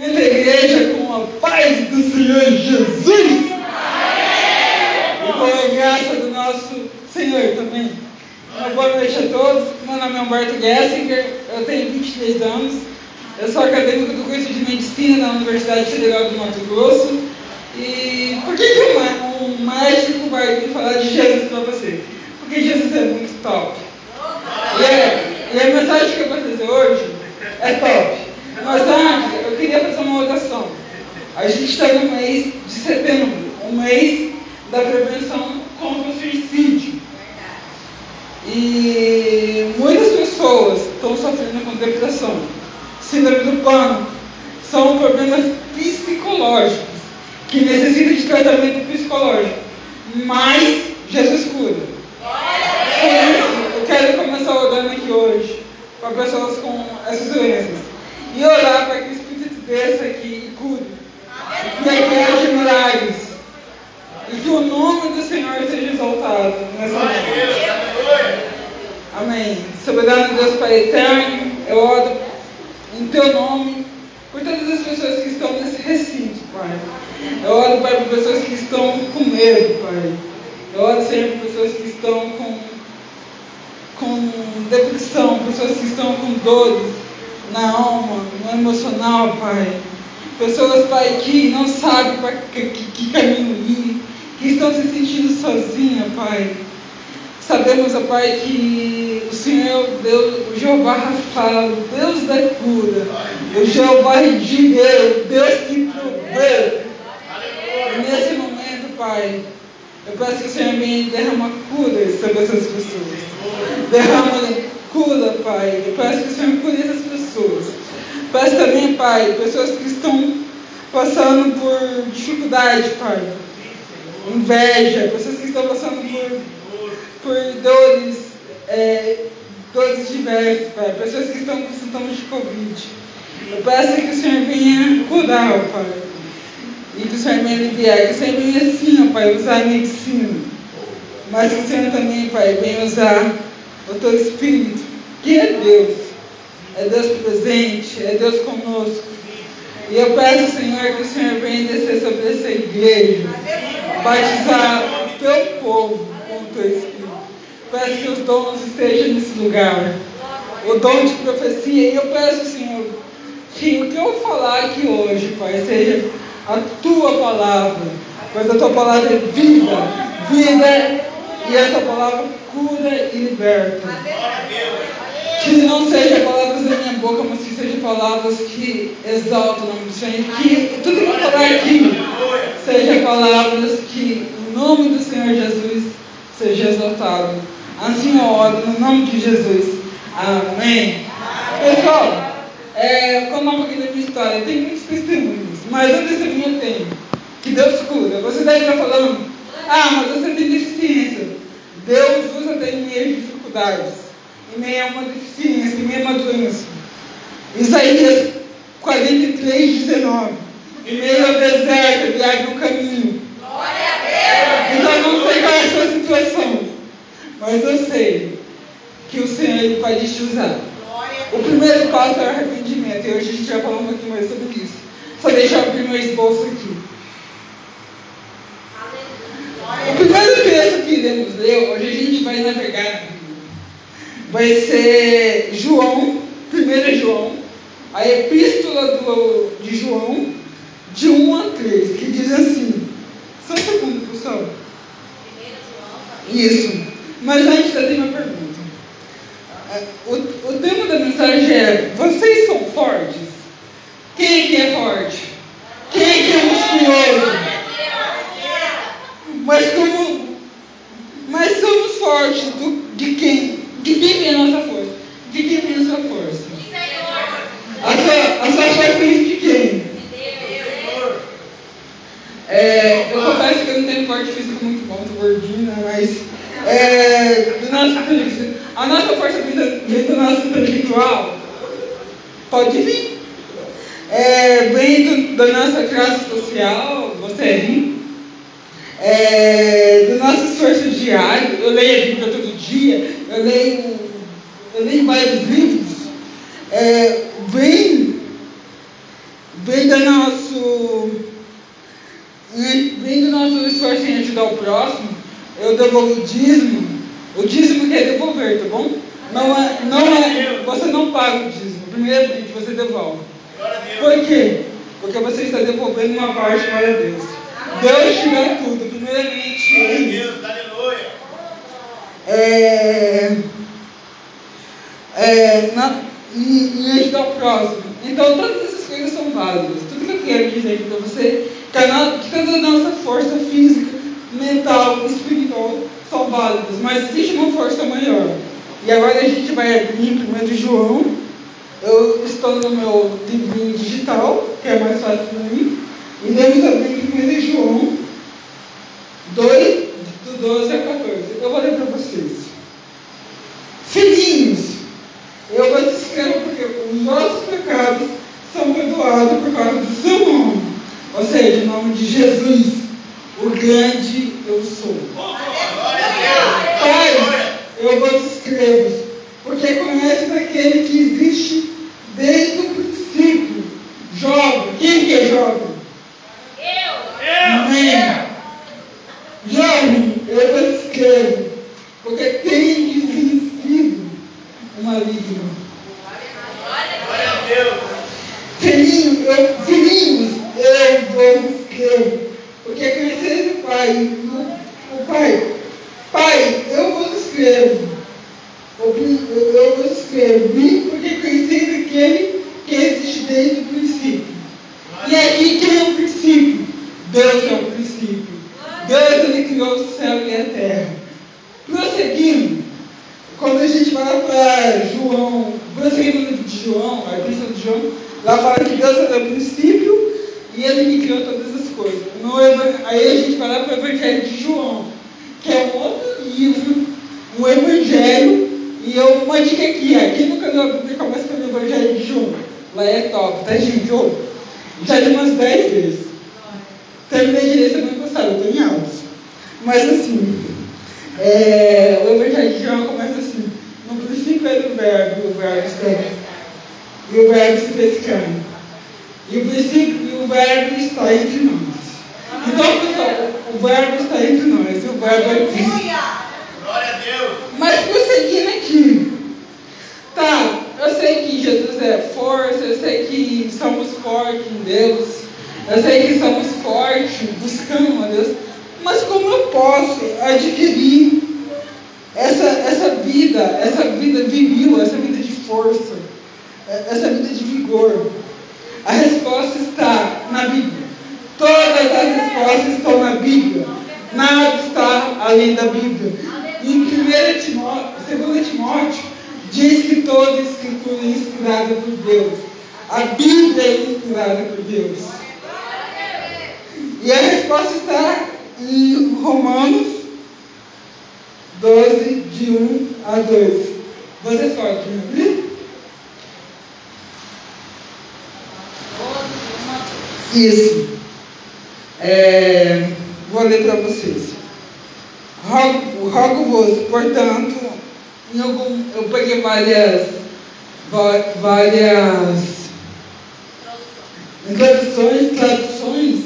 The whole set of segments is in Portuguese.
Nessa igreja com a paz do Senhor Jesus. E com a graça do nosso Senhor também. Uma boa noite a todos. Meu nome é Humberto Gessinger, eu tenho 23 anos. Eu sou acadêmico do curso de Medicina na Universidade Federal do Mato Grosso. E por que, que um, mágico vai vir falar de Jesus para você? Porque Jesus é muito top. E, é, e a mensagem que eu vou trazer hoje é top. Eu queria fazer uma oração. A gente está no mês de setembro, o mês da prevenção contra o suicídio. E muitas pessoas estão sofrendo com depressão, síndrome do pânico. São problemas psicológicos que necessitam de tratamento psicológico. Mas Jesus cura. Por isso, eu quero começar orando aqui hoje para pessoas com essas doenças e orar para que desça aqui e cure. Que aqui haja milagres. E que o nome do Senhor seja exaltado nessa noite. Amém. Soberano Deus Pai eterno, eu oro em teu nome por todas as pessoas que estão nesse recinto, Pai. Eu oro, Pai, por pessoas que estão com medo, Pai. Eu oro, Senhor, por pessoas que estão com, com depressão, pessoas que estão com dores na alma, no emocional, Pai. Pessoas, Pai, que não sabem para que, que, caminho ir, que estão se sentindo sozinhas, Pai. Sabemos, ó Pai, que o Senhor Deus, o Jeová Rafa, o Deus da cura, o Jeová Jireu, o Deus que provê. Nesse momento, Pai, eu peço que o Senhor venha e derrama cura sobre essas pessoas. Derrama cura, Pai. Peço que o Senhor cure essas pessoas. Peço também, Pai, pessoas que estão passando por dificuldade, Pai. Inveja, pessoas que estão passando por, por dores, é, dores diversas, Pai. Pessoas que estão com sintomas de Covid. Eu peço que o Senhor venha curar, Pai. E que o Senhor venha aliviar. Que o Senhor venha sim, Pai, usar a medicina. Mas que o Senhor também, Pai, venha usar o teu Espírito, que é Deus. É Deus presente, é Deus conosco. E eu peço, Senhor, que o Senhor venha descer sobre essa igreja, batizar o teu povo com o teu Espírito. Peço que os dons estejam nesse lugar. O dom de profecia. E eu peço, Senhor, que o que eu falar aqui hoje, Pai, seja a tua palavra. Pois a tua palavra é vida, vida, e a tua palavra cura e liberta. Que não seja palavras da minha boca, mas que sejam palavras que exaltam o nome do Senhor. Que tudo que eu falar aqui seja palavras que o nome do Senhor Jesus seja exaltado. Assim eu oro no nome de Jesus. Amém. Pessoal, é, como eu falei da minha história, tem muitos testemunhos, mas um testemunho eu tenho, que Deus cura. Você deve estar falando, ah, mas você tem deficiência. Deus usa até em meio a dificuldades, em meio a uma deficiência, em meio a uma doença. Isaías 43, 19. Em meio ao deserto, ele abre um caminho. Então eu não sei qual é a sua situação, mas eu sei que o Senhor ele pode te usar. O primeiro passo é o arrependimento, e hoje a gente vai falar um pouquinho mais sobre isso. Só deixa eu abrir meu esboço aqui. O primeiro texto que iremos ler, hoje a gente vai navegar. Vai ser João, 1 João, a epístola do, de João, de 1 a 3, que diz assim. Só um segundo, pessoal. Isso. Mas antes eu tenho uma pergunta. O, o tema da mensagem é: Vocês são fortes? Quem aqui é forte? Quem aqui é musculoso? Mas como mas somos fortes do, de quem? De quem vem a nossa força? De quem vem a sua força? A sua, a sua força vem de quem? É, eu confesso que eu não tenho porte físico muito bom, tô gordinho, né? Mas é, do nosso, a nossa força vem do, nosso intelectual. Pode vir. É, vem do, da nossa classe social, você é rico é, do nosso esforço diário. Eu leio a Bíblia todo dia, eu leio, eu leio vários livros. É, vem vem do nosso, vem do nosso esforço em ajudar o próximo, eu devolvo o dízimo. O dízimo quer devolver, tá bom? Não é, não é, você não paga o dízimo. Primeiramente, você devolve. Por quê? Porque você está devolvendo uma parte para Deus. Deus te dá tudo. Primeiramente, Deus, aleluia. É, é, na, e, e ajudar o próximo. Então, todas essas coisas são válidas. Tudo que eu quero dizer para você, que, a, que toda a nossa força física, mental, espiritual são válidas, mas existe uma força maior. E agora a gente vai abrir 1 João. Eu estou no meu livrinho digital, que é mais fácil para mim. E abrir em 1 João 2, do 12 a 14. Eu vou ler para vocês. Filhinhos, eu vos escrevo porque os vossos pecados são perdoados por causa do seu nome. Ou seja, o nome de Jesus, o grande eu sou. Pai, eu vos escrevo, porque conheces aquele que existe desde o princípio. Jovem, quem que é jovem? Eu. Amém. Jovem, eu vos escrevo, porque tenho vencido o maligno. Glória a Deus. Filhinho, eu, filhinhos, eu vos escrevo, porque conheceis o Pai, o, o Pai. Pai, eu vos escrevo, eu vos escrevi, porque conheceis aquele que existe desde o princípio. E aqui quem é o princípio? Deus é o princípio. Deus ele criou o céu e a terra. Prosseguindo, quando a gente vai para João, prosseguindo no livro de João, a epístola de João, lá fala que Deus é o princípio e ele que criou todas as coisas. No, aí a gente vai lá para o Evangelho de João, que é um outro livro, um Evangelho, e eu, uma dica aqui, aqui no canal Bíblia começa pelo Evangelho de João. Lá é top, tá gente? Oh, já li umas 10 vezes. Terminei de ler semana passada, eu estou em altos. Mas assim, é, o Evangelho de João começa assim, no princípio era o verbo, e o verbo está, e o verbo se fez carne. E o princípio e o verbo está entre nós. Então, pessoal, o, o verbo está entre nós, e o verbo é Cristo. Glória a Deus. Mas prosseguindo aqui. Tá, eu sei que Jesus é força, eu sei que somos fortes em Deus, eu sei que somos fortes buscando a Deus, mas como eu posso adquirir essa, essa vida, essa vida viril, essa vida de força, essa vida de vigor? A resposta está na Bíblia. Todas as respostas estão na Bíblia. Nada está além da Bíblia. Em 1 Timóteo, 2 Timóteo, diz que toda escritura é inspirada por Deus. A Bíblia é inspirada por Deus. E a resposta está em Romanos 12, de 1 a 2. Vocês podem abrir? Isso. É, vou ler para vocês. Rogo-vos, rogo portanto, em algum, eu peguei várias, várias introduções, traduções,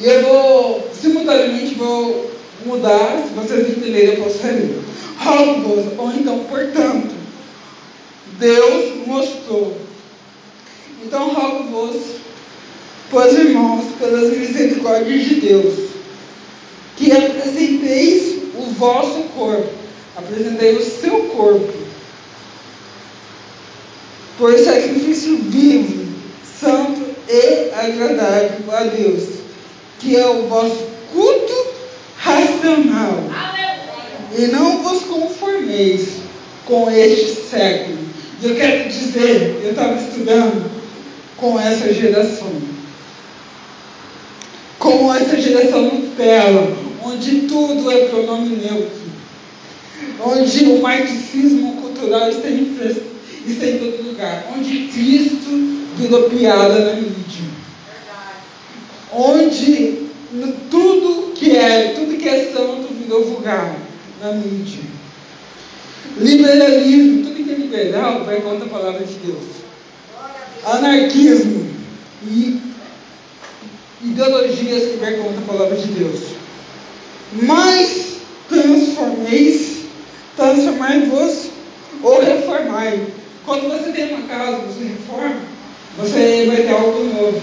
e eu vou, simultaneamente, vou mudar, se vocês entenderem, eu posso reler. Rogo-vos, ou então, portanto, Deus mostrou. Então, rogo-vos, pois irmãos, pelas misericórdias de Deus, que apresenteis o vosso corpo, apresentei o seu corpo, por sacrifício vivo, santo e agradável a Deus, que é o vosso culto racional. E não vos conformeis com este século. E eu quero dizer, eu estava estudando com essa geração com essa geração Nutella, onde tudo é pronome neutro, onde o marxismo cultural está em, está em todo lugar, onde Cristo virou piada na mídia, onde tudo que é, tudo que é santo virou vulgar na mídia. Liberalismo, tudo que é liberal vai contra a palavra de Deus. Anarquismo, ideologias que vai contra a palavra de Deus. Mas transformeis, transformai-vos ou reformai. Quando você tem uma casa, você reforma, você vai ter algo novo.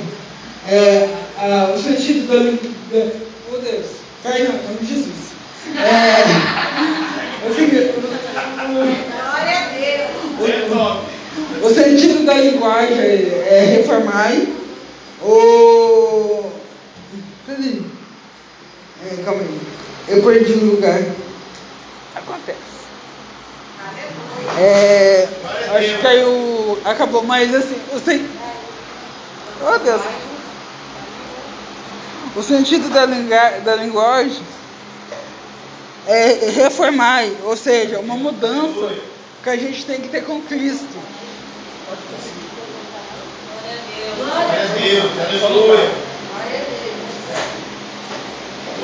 É, a, o sentido da, da. Oh Deus, cai não, nome de Jesus. É, o, Glória a Deus. O, o sentido da linguagem é reformai. O. Cadê? É, calma aí. Eu perdi o lugar. Acontece. É, acho que caiu. Acabou, mas assim, o sen... Oh Deus. O sentido da, da linguagem é reformar, ou seja, uma mudança que a gente tem que ter com Cristo. Glória a Deus, aleluia.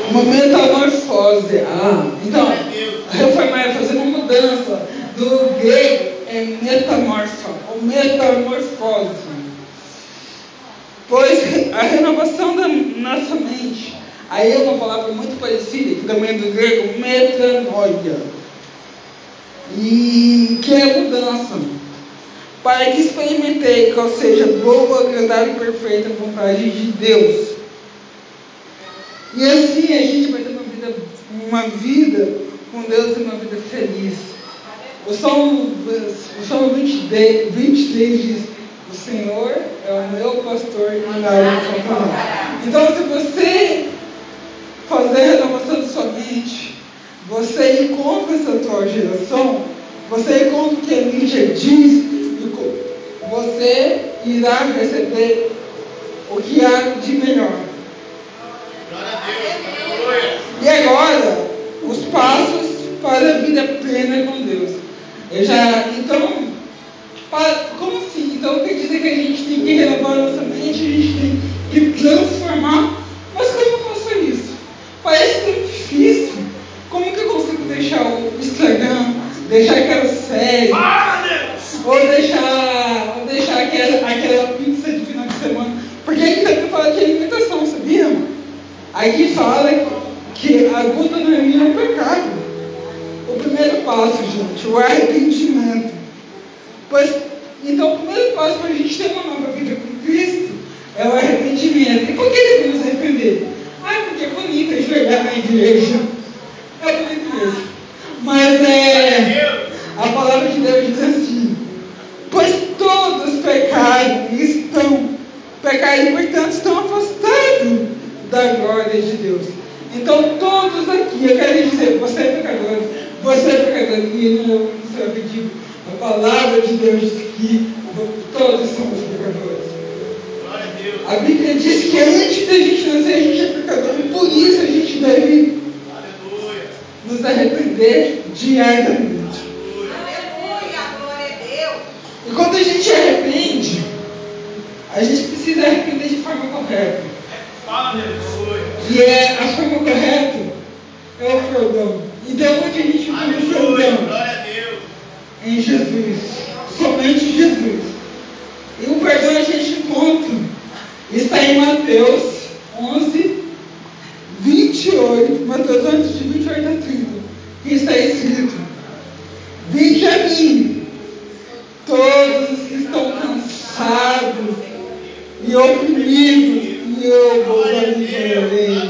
Uma metamorfose. Ah, então, reformar é fazer uma mudança. Do grego é metamorfa, ou metamorfose. Pois a renovação da nossa mente Aí é uma palavra muito parecida, que também é do grego, metanoia. E que é mudança. Para que experimentei qual seja boa, agradável e perfeita vontade de Deus. E assim a gente vai ter uma vida, uma vida com Deus e uma vida feliz. O Salmo, o Salmo 23, 23 diz: O Senhor é o meu pastor e nada faltará. Então, se você fazer a renovação de sua mente, você encontra essa atual geração, você encontra o que a mídia diz, você irá receber o que há de melhor. E agora, os passos para a vida plena com Deus. Eu já, então, para, como assim? Então quer dizer que a gente tem que renovar nossa mente, a gente tem que transformar. Mas como eu faço isso? Parece tão difícil. Como que eu consigo deixar o Instagram, deixar aquela série, ou deixar, ou deixar aquela, aquela pizza de final de semana? Porque fala de alimentação, sabia? Aqui fala que a glutonaria é um pecado. O primeiro passo, gente, o arrependimento. Pois, então, o primeiro passo para a gente ter uma nova vida com Cristo é o arrependimento. E por que devemos arrepender? Ai, porque é bonito ajoelhar na igreja. É bonito mesmo. Mas é. A palavra de Deus diz assim: Pois todos pecaram e estão, pecaram e portanto estão afastados da glória de Deus. Então todos aqui, eu quero dizer, você é pecador, você é pecador, e não, não será pedido. A palavra de Deus diz que todos somos pecadores. A Bíblia diz que antes da gente nascer, a gente é pecador e por isso a gente deve Aleluia. nos arrepender diariamente. Aleluia, glória a Deus. E quando a gente arrepende, a gente precisa arrepender de forma correta. Aleluia. E é a forma correta é o perdão. Então onde a gente encontra o perdão? Glória a Deus. Em Jesus. Somente Jesus. E o perdão a gente encontra Está em Mateus 11, 28, Mateus 11, de 28 a 30, que está escrito: Vinde a mim, todos os que estão cansados e oprimidos, e eu vos aliviarei.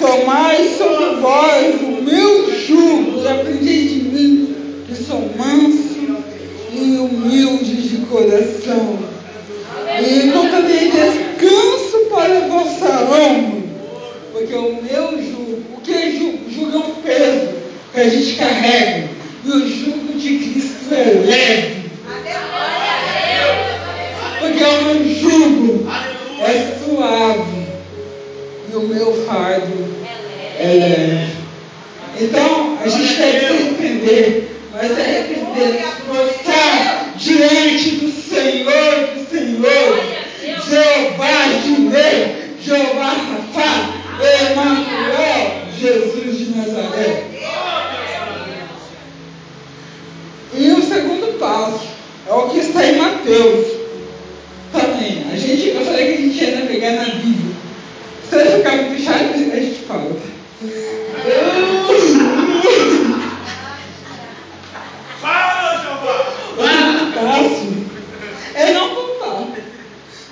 Tomai sobre vós o meu jugo e aprendi de mim, que sou manso e humilde de coração e encontrarei descanso para a vossa alma. Porque o meu jugo, o que é jugo? Jugo é um peso que a gente carrega. E o jugo de Cristo é leve. Porque o meu jugo é suave. E o meu fardo é. Então, a gente deve se arrepender. Mas se arrepender, estar diante do Senhor do Senhor, Jeová Jireh, Jeová Rafá, Emanuel, Jesus de Nazaré. E o segundo passo é o que está em Mateus também. A gente, eu falei que a gente ia navegar na Bíblia. você ficar muito chato, a gente fala. Fala, Jeová! O fácil é não contar.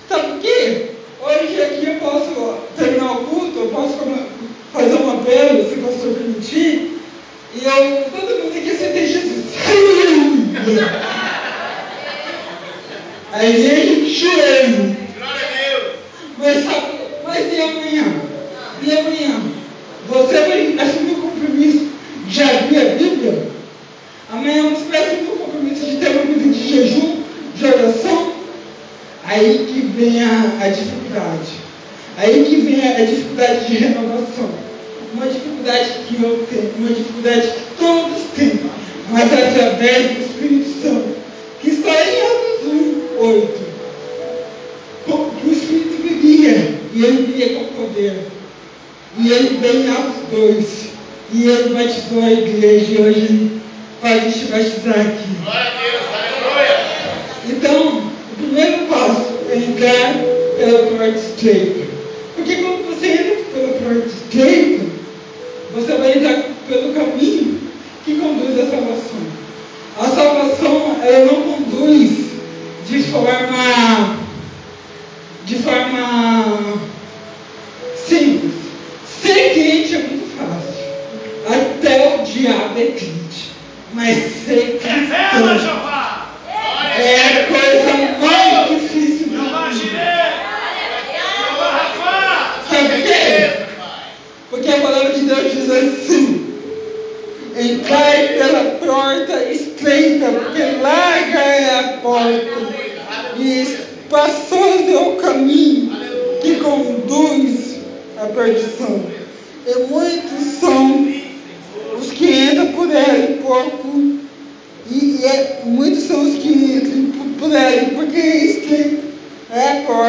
Sabe por quê? Hoje aqui eu posso terminar o culto, eu posso fazer um apelo, se o pastor permitir, e eu, todo mundo aqui aceitei Jesus. A igreja chorando. Glória a Deus! Mas sabe, mas e amanhã? E amanhã? Você vai assumir o compromisso de abrir a Bíblia? Amanhã você vai assumir o compromisso de ter uma vida de jejum, de oração? Aí que vem a, a dificuldade. Aí que vem a, a dificuldade de renovação. Uma dificuldade que eu tenho, uma dificuldade que todos têm, mas através do Espírito Santo, que está em Atos 1, 8. Que o Espírito vivia, e ele via com poder. E ele veio em Atos 2, e ele batizou a igreja, e hoje ele pode te batizar aqui. Glória a Deus! Aleluia! Então, o primeiro passo é entrar pela porta estreita.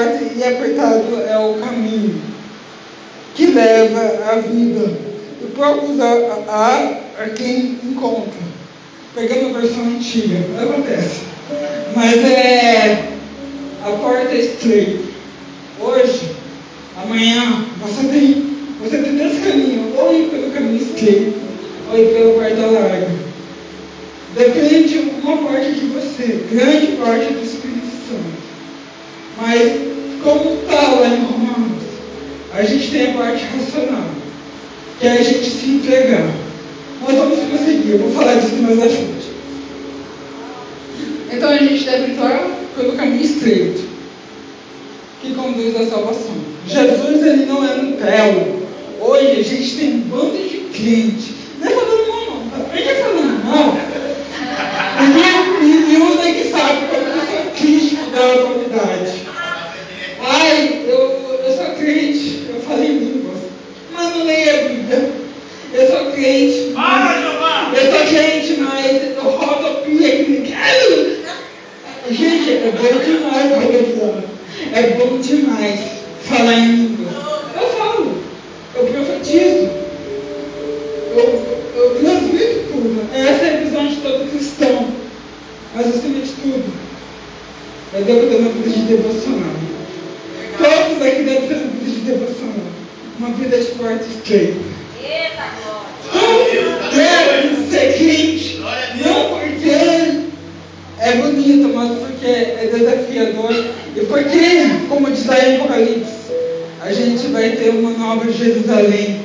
É e apertado é o caminho que leva à vida. E poucos há, a quem encontra. Pegando a versão antiga, acontece. Mas é a porta é estreita. Hoje, amanhã, você tem, você tem dois caminhos, ou ir pelo caminho estreito, ou ir pela porta larga. Depende uma parte de você, grande parte do Espírito Santo. Mas como está lá em Romanos, a gente tem a parte racional, que é a gente se entregar. Nós vamos prosseguir, eu vou falar disso mais à frente. Então a gente deve entrar pelo caminho estreito, que conduz à salvação. Jesus ele não é Nutella. Hoje a gente tem um bando de crente. Não é falando mal não, tá? A gente é falando mal. E nenhum daqui sabe como eu sou crítico da autoridade. Ai, eu, eu sou crente, eu falo em línguas, mas não leio a Bíblia. Eu sou crente, mas, Jeová! eu sou crente, mas eu rodopio aqui. Gente, é bom demais rodopiar. É bom demais falar em línguas. Eu falo, eu profetizo, eu, eu transmito tudo. Essa é a visão de todo cristão. Mas acima de tudo, eu devo ter uma vida de devocional. Todos aqui devem ter uma vida de devocional. Uma vida de! Todos devem ser crentes. Não porque é bonito, mas porque é desafiador. E porque, como diz lá em Apocalipse, a gente vai ter uma nova Jerusalém.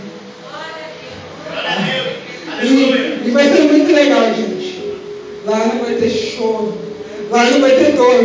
Glória a Deus! Aleluia! E, e vai ser muito legal, gente. Lá não vai ter choro. Lá não vai ter dor.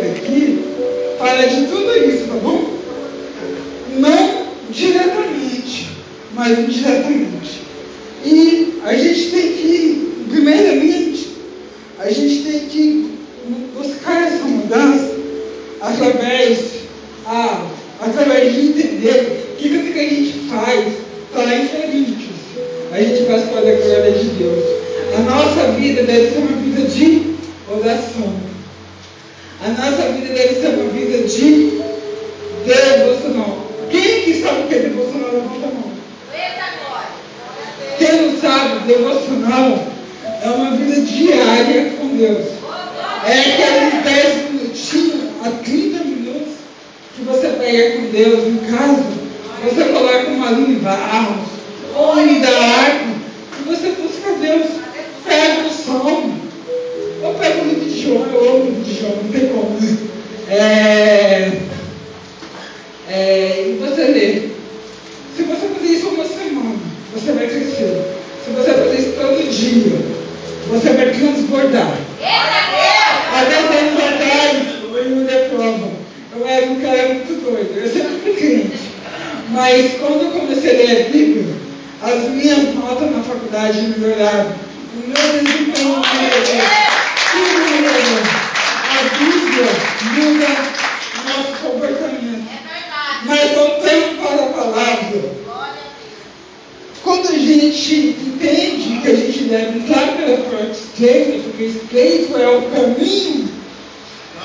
aqui é fala de tudo isso, tá bom? Não diretamente, mas indiretamente. E a gente tem que, primeiramente, a gente tem que Mas quando eu comecei a ler a Bíblia, as minhas notas na faculdade melhoraram. O meu desempenho melhorou. A Bíblia muda nosso comportamento. É Mas não voltando para a palavra. Quando a gente entende que a gente deve entrar pela porta estreita, porque estreito é o caminho,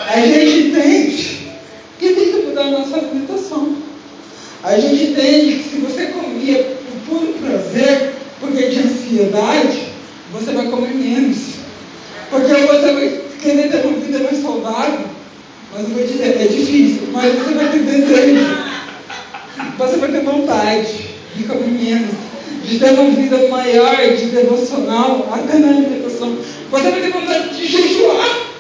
a gente entende que tem que mudar a nossa vida a gente entende que se você comia por puro prazer, porque tinha ansiedade, você vai comer menos. Porque você vai querer ter uma vida mais saudável, mas eu vou dizer, é difícil, mas você vai ter desejo, você vai ter vontade de comer menos, de ter uma vida maior, de devocional, até na alimentação. Você vai ter vontade de jejuar.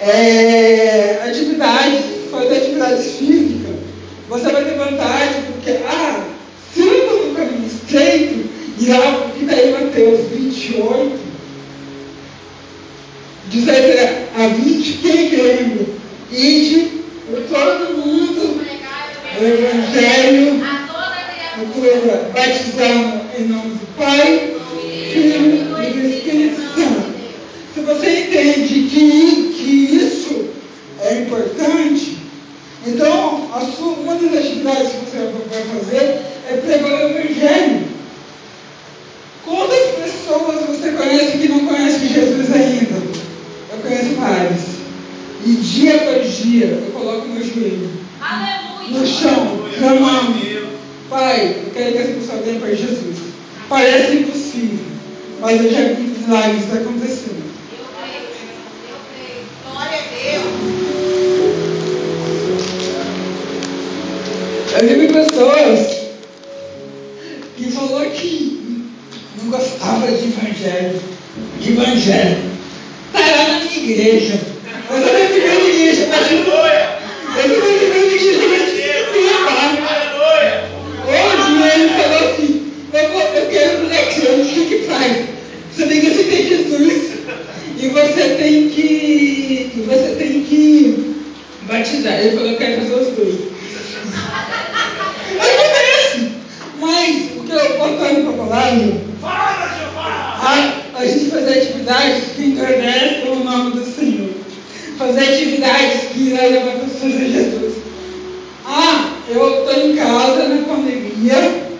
É, atividades, fazer atividades físicas você vai ter vantagem, porque, ah, se eu estou no caminho estreito, e algo é é que daí Mateus 28, 17 a 20, quem crê em mim? Ide por todo mundo o Evangelho, a toda criatura, batizando em nome do Pai, adorar o nome do Senhor. Fazer atividades que agradam a Senhor Jesus. Ah, eu estou em casa na pandemia.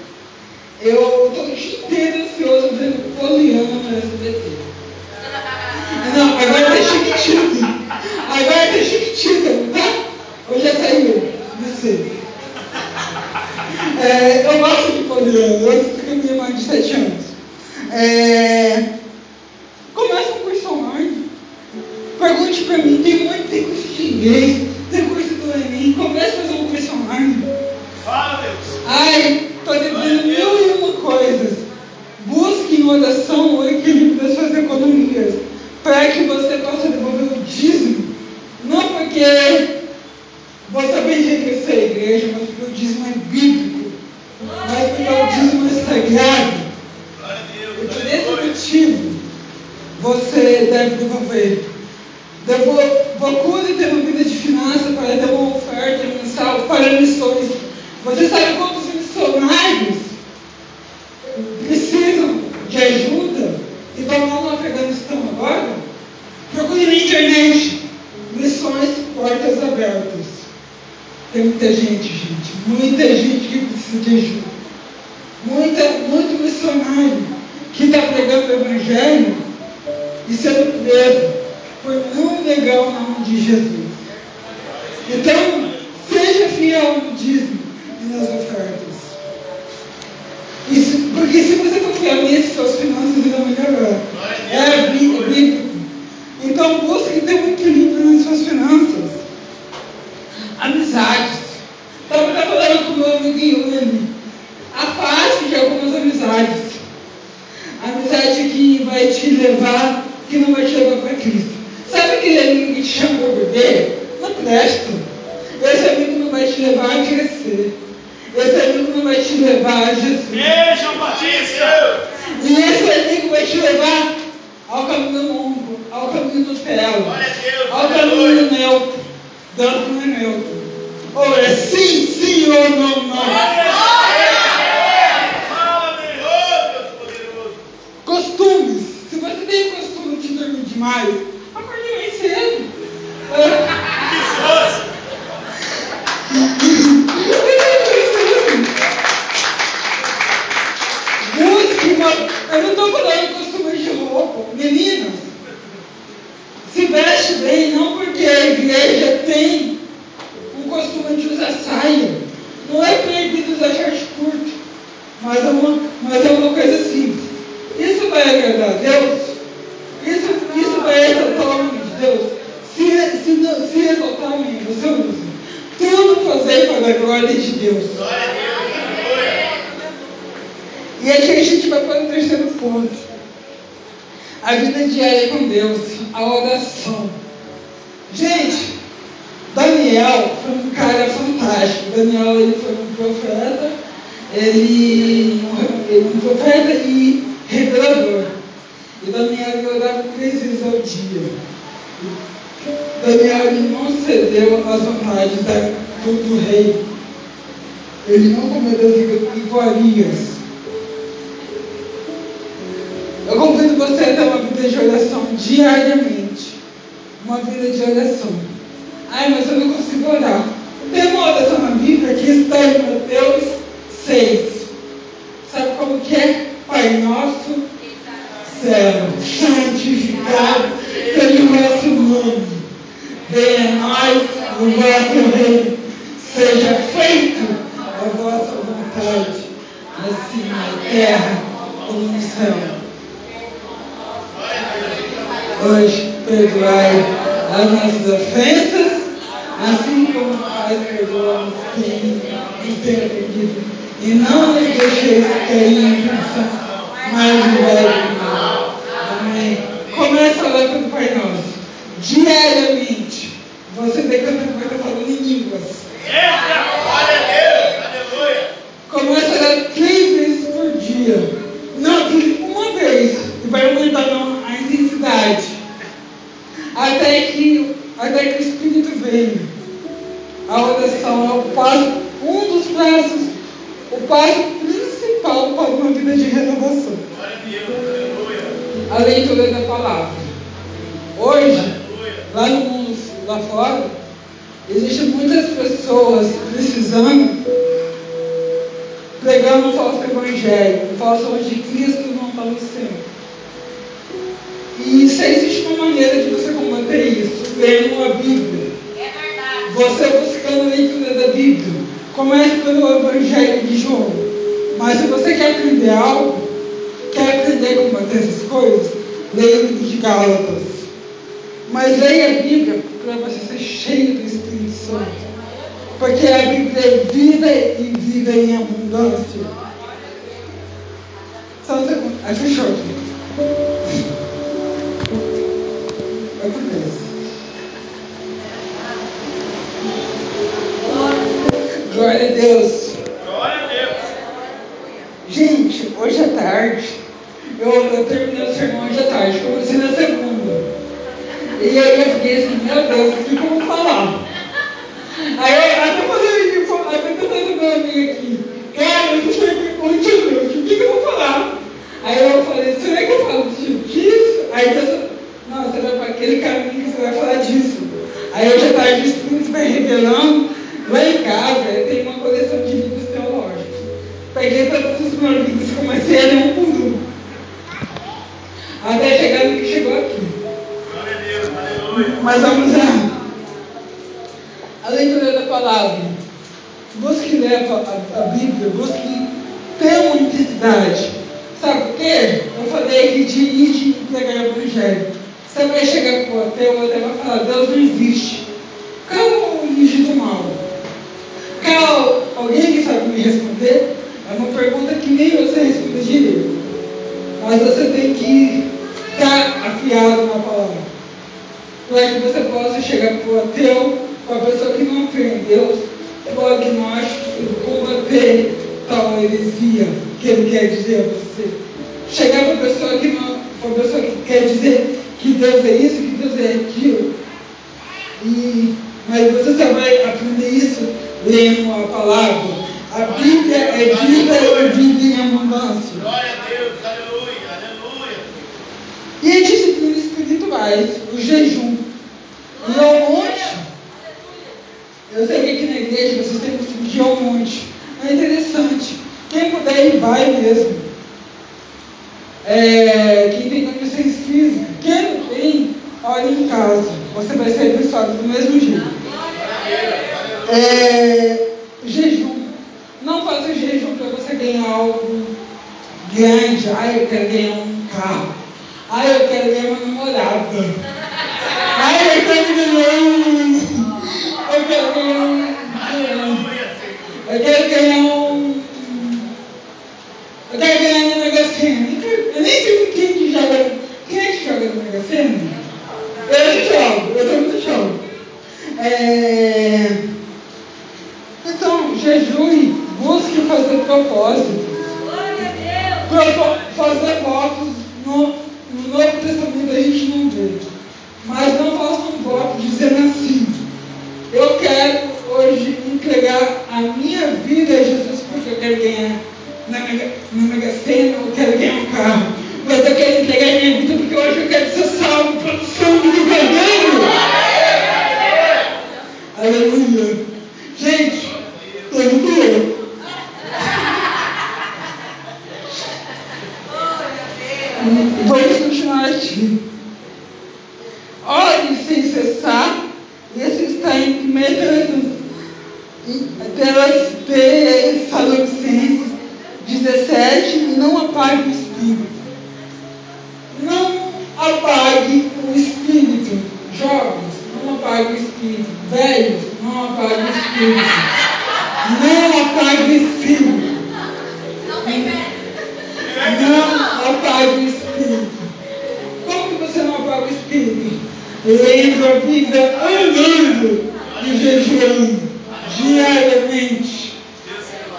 Eu estou o dia inteiro ansioso vendo Poliana no SBT. Em muita gente, gente. Muita gente que precisa de ajuda. Muita, muito missionário que está pregando o Evangelho e sendo preso por não negar o nome de Jesus. Então, seja fiel no dízimo e nas ofertas. Se- porque se você fiel nisso, suas finanças irão melhorar. É bí- é bíblico. Então, busque ter um equilíbrio nas suas finanças. Amizades. Estava até falando com o meu amiguinho Leme. Afaste de algumas amizades. Amizade que vai te levar, que não vai te levar para Cristo. Sabe aquele amigo que te chama para beber? Não presta. Esse amigo não vai te levar a crescer. Esse amigo não vai te levar a Jesus. Ei, João Batista! E esse amigo vai te levar ao caminho longo, ao caminho a Deus, ao caminho neutro. Deus não é neutro. Ou é sim, sim ou não, não. Costumes. Se você tem costume de dormir demais, acorde mais cedo. Busque uma. Eu não estou falando costume de roupa. Meninas, santificado seja vosso nome. Venha a nós o vosso reino. Seja feito a vossa vontade, assim na terra como no céu. Hoje, perdoai as nossas ofensas, assim como nós perdoamos quem nos tem ofendido. E não nos deixeis cair em tentação, mas do mal. Amém. Começa lá pelo Pai Nosso. Diariamente, Você buscando leitura da Bíblia. Comece pelo Evangelho de João. Mas se você quer aprender algo, quer aprender a combater essas coisas, leia o livro de Gálatas. Mas leia a Bíblia para você ser cheio do Espírito Santo. Porque a Bíblia é vida e vida em abundância. Só um segundo. Aí fechou aqui. Acontece. Glória a Deus. Glória a Deus! Gente, hoje à tarde, eu, eu terminei o sermão hoje à tarde, comecei na segunda. E aí eu fiquei assim, meu Deus, o que, que eu vou falar? Aí eu até falei, até pro meu amigo aqui, cara, eu não sei onde eu Deus, o que, que eu vou falar? Aí eu falei, será que eu falo disso? Aí Deus, não, você vai para aquele caminho que você vai falar disso. Aí hoje à tarde o Espírito vai revelando, Lá em casa, eu tenho uma coleção de livros teológicos. Peguei todos os meus livros e comecei a ler um por um. Até chegar no que chegou aqui. Mas vamos lá. A leitura da palavra. Busque ler a, a, a Bíblia, busque ter uma intensidade. Sabe por quê? Eu falei aqui de ir de entregar o Evangelho. Você vai chegar com o ateu, o vai falar, Deus não existe. Calma o do mal. Qual, alguém que sabe me responder? É uma pergunta que nem você responde direito. Mas você tem que estar afiado na palavra para que você possa chegar para o ateu, para a pessoa que não crê em Deus, para o agnóstico e combater tal heresia que ele quer dizer a você. Chegar para a pessoa que não, para a pessoa que quer dizer que Deus é isso, que Deus é aquilo. E, mas você só vai aprender isso lendo a palavra. A Bíblia é vida e vida em abundância. Glória a Deus, aleluia, aleluia. E as disciplinas espirituais, o jejum. E ao monte. Eu sei que aqui na igreja vocês têm costume de ir ao monte. É interessante. Quem puder ir, vai mesmo. É, quem tem condições físicas. Quem não tem, olha em casa. Você vai ser abençoado do mesmo jeito. É, jejum. Não faça jejum para você ganhar algo grande. Ah, eu quero ganhar um carro. Ah, eu quero ganhar uma namorada. Ah, eu quero ganhar um. Eu quero ganhar um. Eu quero ganhar um. Eu quero ganhar na Mega Sena. Eu nem sei quem que joga. Quem é que joga na Mega Sena? Eu jogo, eu também jogo. É... fazer propósitos. Propo- fazer votos no, no Novo Testamento a gente não vê. Mas não faça um voto dizendo assim, eu quero hoje entregar a minha vida a Jesus porque eu quero ganhar na Mega, na Mega Sena, eu quero ganhar um carro. Mas eu quero entregar a minha vida porque hoje eu quero ser salvo apague o espírito. Velhos, não apague o espírito. Não apague o espírito. Não tem. Não apague o espírito. Como que você não apaga o espírito? Lendo a Bíblia, andando e jejuando diariamente.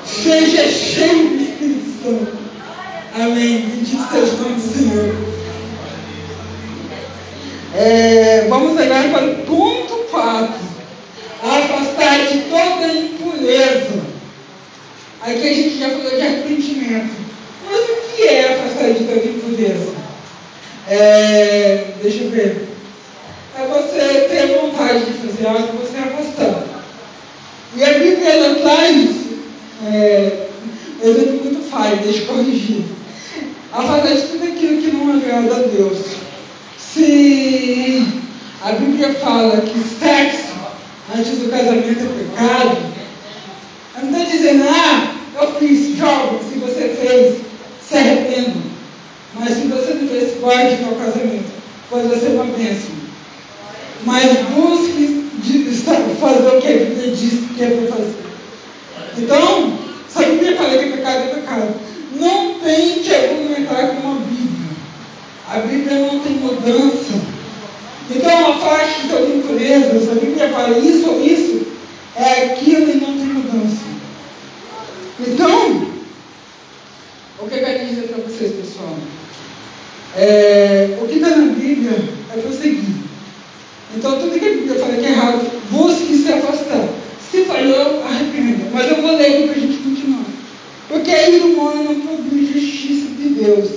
Seja cheio do Espírito Santo. Amém. Bendito seja o nome do Senhor. É, vamos agora para o ponto 4. Afastar de toda impureza. Aqui a gente já falou de arrependimento. Mas o que é afastar de toda impureza? É, deixa eu ver. É você ter vontade de fazer algo e você afastar. E a Bíblia ela traz é, um exemplo muito falho, deixa eu corrigir. Afastar de tudo aquilo que não agrada a Deus. Se a Bíblia fala que sexo antes do casamento é pecado, eu não estou dizendo, ah, eu fiz, jogo, se você fez, se arrependa. Mas se você não fez, guarde no casamento, pois vai ser uma bênção. Mas busque de- estar- fazer o que a Bíblia diz que é para fazer. Então, se a Bíblia fala que é pecado, é pecado. Não tente argumentar com a Bíblia. A Bíblia não tem mudança. Então, afaste das impurezas. A Bíblia fala isso ou isso, é aquilo e não tem mudança. Então, o que eu quero dizer para vocês, pessoal? É, o que está na Bíblia é prosseguir. Então, tudo que a Bíblia fala que é errado, busque se afastar. Se falhou, arrependa. Mas eu vou ler aqui para a gente continuar. Porque a ira humana não produz justiça de Deus.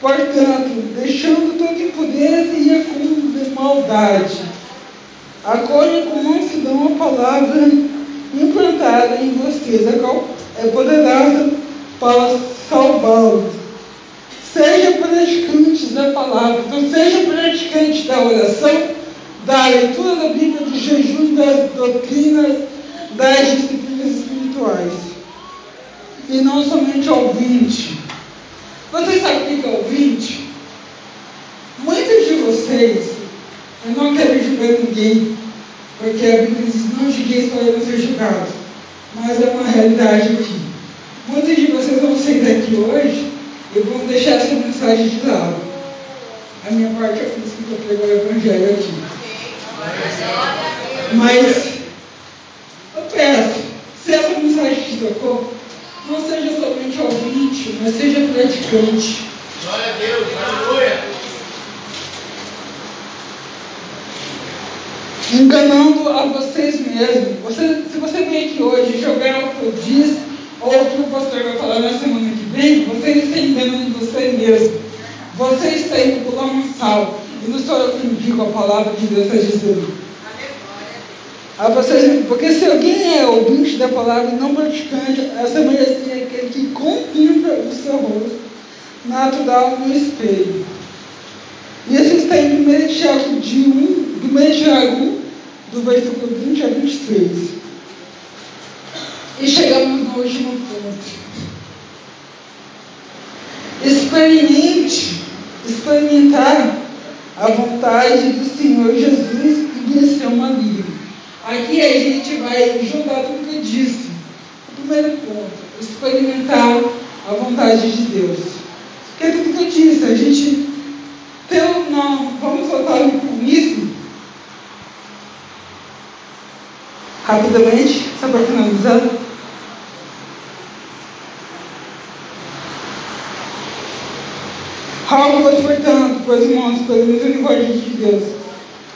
Portanto, deixando toda impureza e acúmulo de maldade, acolha com mansidão a palavra implantada em vocês, a qual é poderosa para salvá-los. Seja praticante da palavra, então seja praticante da oração, da leitura da Bíblia, do jejum, das doutrinas, das disciplinas espirituais. E não somente ouvinte. Você sabe o que é ouvinte? Muitos de vocês, eu não quero julgar ninguém, porque a Bíblia diz: não julgueis para não ser julgado. Mas é uma realidade aqui. Muitos de vocês vão sair daqui hoje e vão deixar essa mensagem de lado. A minha parte é por isso que eu prego o Evangelho aqui. Mas eu peço, se essa mensagem te tocou, não seja somente ouvinte, mas seja praticante. Glória a Deus, aleluia. enganando a vocês mesmos. Você, se você vem aqui hoje jogar o que eu disse, ou que o pastor vai falar na semana que vem, você está enganando você mesmo. Você está indo pular um sal. E não sou eu que indico a palavra que Deus está dizendo. A vocês, porque se alguém é ouvinte da palavra e não praticante, essa mulher é aquele que contempla o seu rosto natural no espelho. E isso está em 1 Tiago de 1, 1 Tiago 1, do versículo 20 a 23. E chegamos no último ponto. Experimente, experimentar a vontade do Senhor Jesus e vencer o maligno. Aqui a gente vai juntar tudo que eu disse. O primeiro ponto, experimentar a vontade de Deus. Que é tudo que eu disse, a gente tem não, vamos voltar com isso Rapidamente, só para finalizar. Rogo-vos, portanto, pois irmãos, pela misericórdia de Deus,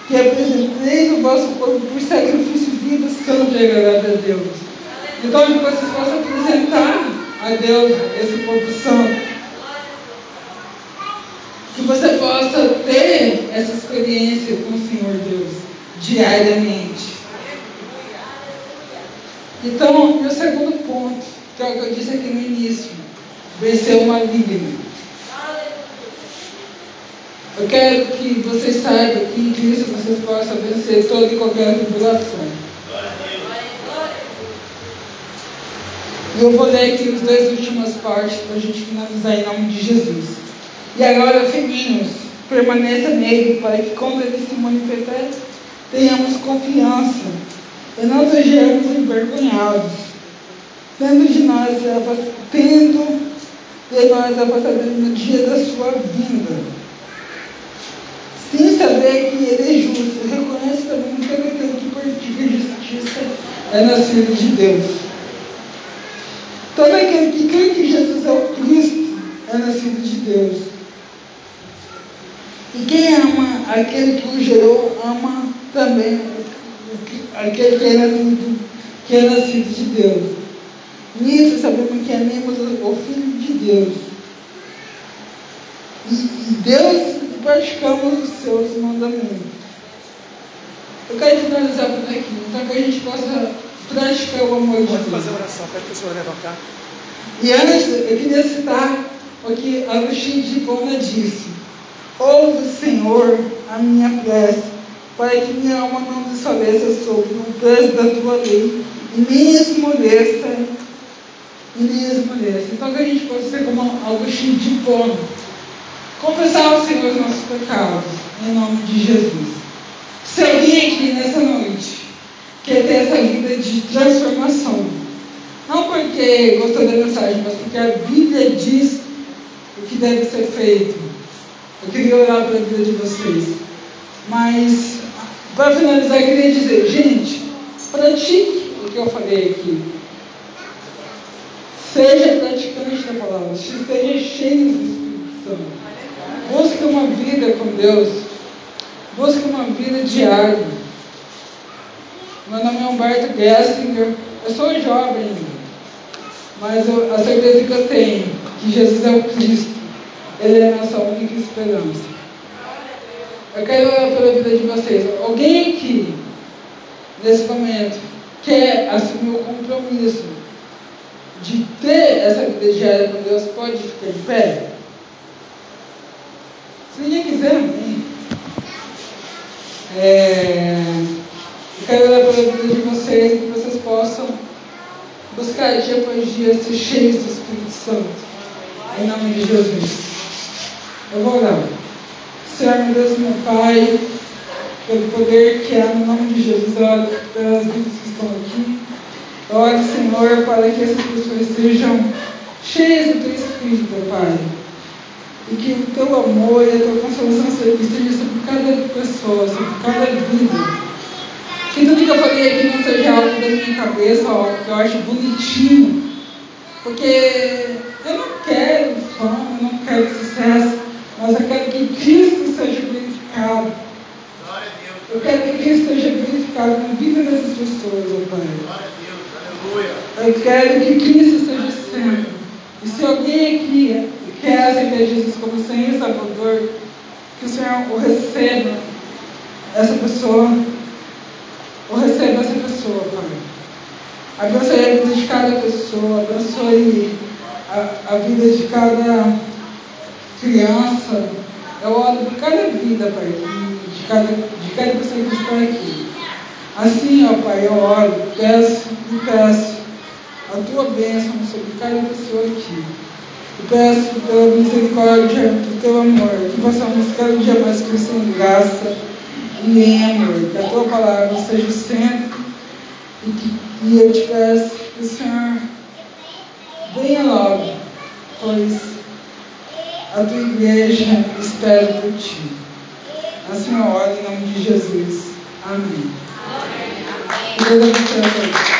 que apresenteis o vosso corpo por sacrifício vivo, santo e agradável a Deus. Então, que vocês possam apresentar a Deus esse corpo santo. Que você possa ter essa experiência com o Senhor Deus diariamente. Então, meu segundo ponto, que é o que eu disse aqui no início, vencer o maligno. Eu quero que vocês saibam que em Cristo vocês possam vencer toda e qualquer tribulação. E eu vou ler aqui as duas últimas partes para a gente finalizar em nome de Jesus. E agora, filhinhos, permaneça nele, para que quando ele se manifestar, tenhamos confiança e não sejamos envergonhados, tendo de nós, tendo de nós a passadeira no dia da sua vinda. Sem saber que ele é justo, reconhece também que todo aquele que pratica justiça é nascido de Deus. Todo aquele que crê que Jesus é o Cristo é nascido de Deus. E quem ama aquele que o gerou, ama também aquele que é nascido, que é nascido de Deus. Nisso sabemos que amemos o Filho de Deus. E Deus praticamos os seus mandamentos. Eu quero finalizar por aqui, então que a gente possa praticar o amor de Deus. Pode fazer oração, pede para o senhor levantar. E antes, eu queria citar o que Agostinho de Hipona disse. Ouve, Senhor, a minha prece para que minha alma não desfaleça sobre o peso da tua lei, e nem esmoreça, e nem esmoreça. Então que a gente possa ser como Agostinho de Pono, confessar ao Senhor os nossos pecados, em nome de Jesus. Se alguém aqui nessa noite quer ter essa vida de transformação, não porque gostou da mensagem, mas porque a Bíblia diz o que deve ser feito. Eu queria orar pela vida de vocês. Mas para finalizar, eu queria dizer, gente, pratique o que eu falei aqui. Seja praticante da palavra, esteja cheio do Espírito Santo. Vida com Deus. Busque uma vida diária. Meu nome é Humberto Gessinger. Eu sou jovem ainda. Mas eu, a certeza que eu tenho que Jesus é o Cristo. Ele é a nossa única esperança. Eu quero orar pela vida de vocês. Alguém aqui, nesse momento, quer assumir o compromisso de ter essa vida diária com Deus, pode ficar de pé? Ninguém amém. É, eu quero orar pela vida de vocês, que vocês possam buscar dia após dia ser cheios do Espírito Santo. Em nome de Jesus. Eu vou orar. Senhor, meu Deus, meu Pai, pelo poder que há no nome de Jesus, oro pelas vidas que estão aqui. Ore, Senhor, para que essas pessoas sejam cheias do Teu Espírito, Pai. E que o Teu amor e a Tua consolação esteja sobre cada pessoa, sobre cada vida. Que tudo que eu falei aqui não seja algo da minha cabeça, algo que eu acho bonitinho. Porque eu não quero fama, eu não quero sucesso, mas eu quero que Cristo seja glorificado. Eu quero que Cristo seja glorificado na vida dessas pessoas, ó Pai. Eu quero que Cristo seja centro. E se alguém aqui quer aceitar Jesus como Senhor e Salvador, que o Senhor o receba, essa pessoa, o receba essa pessoa, Pai. Abençoe a vida de cada pessoa, abençoe a, a vida de cada criança. Eu oro por cada vida, Pai, de cada, de cada pessoa que está aqui. Assim, ó Pai, eu oro, peço e peço a tua bênção sobre cada pessoa aqui. Peço pela misericórdia do teu amor, que possamos cada dia mais crescer em graça e em amor. Que a tua palavra seja o centro e, que, e eu te peço que o Senhor venha logo, pois a tua igreja espera por ti. Assim eu oro em nome de Jesus. Amém. Amém. Deus abençoe a todos.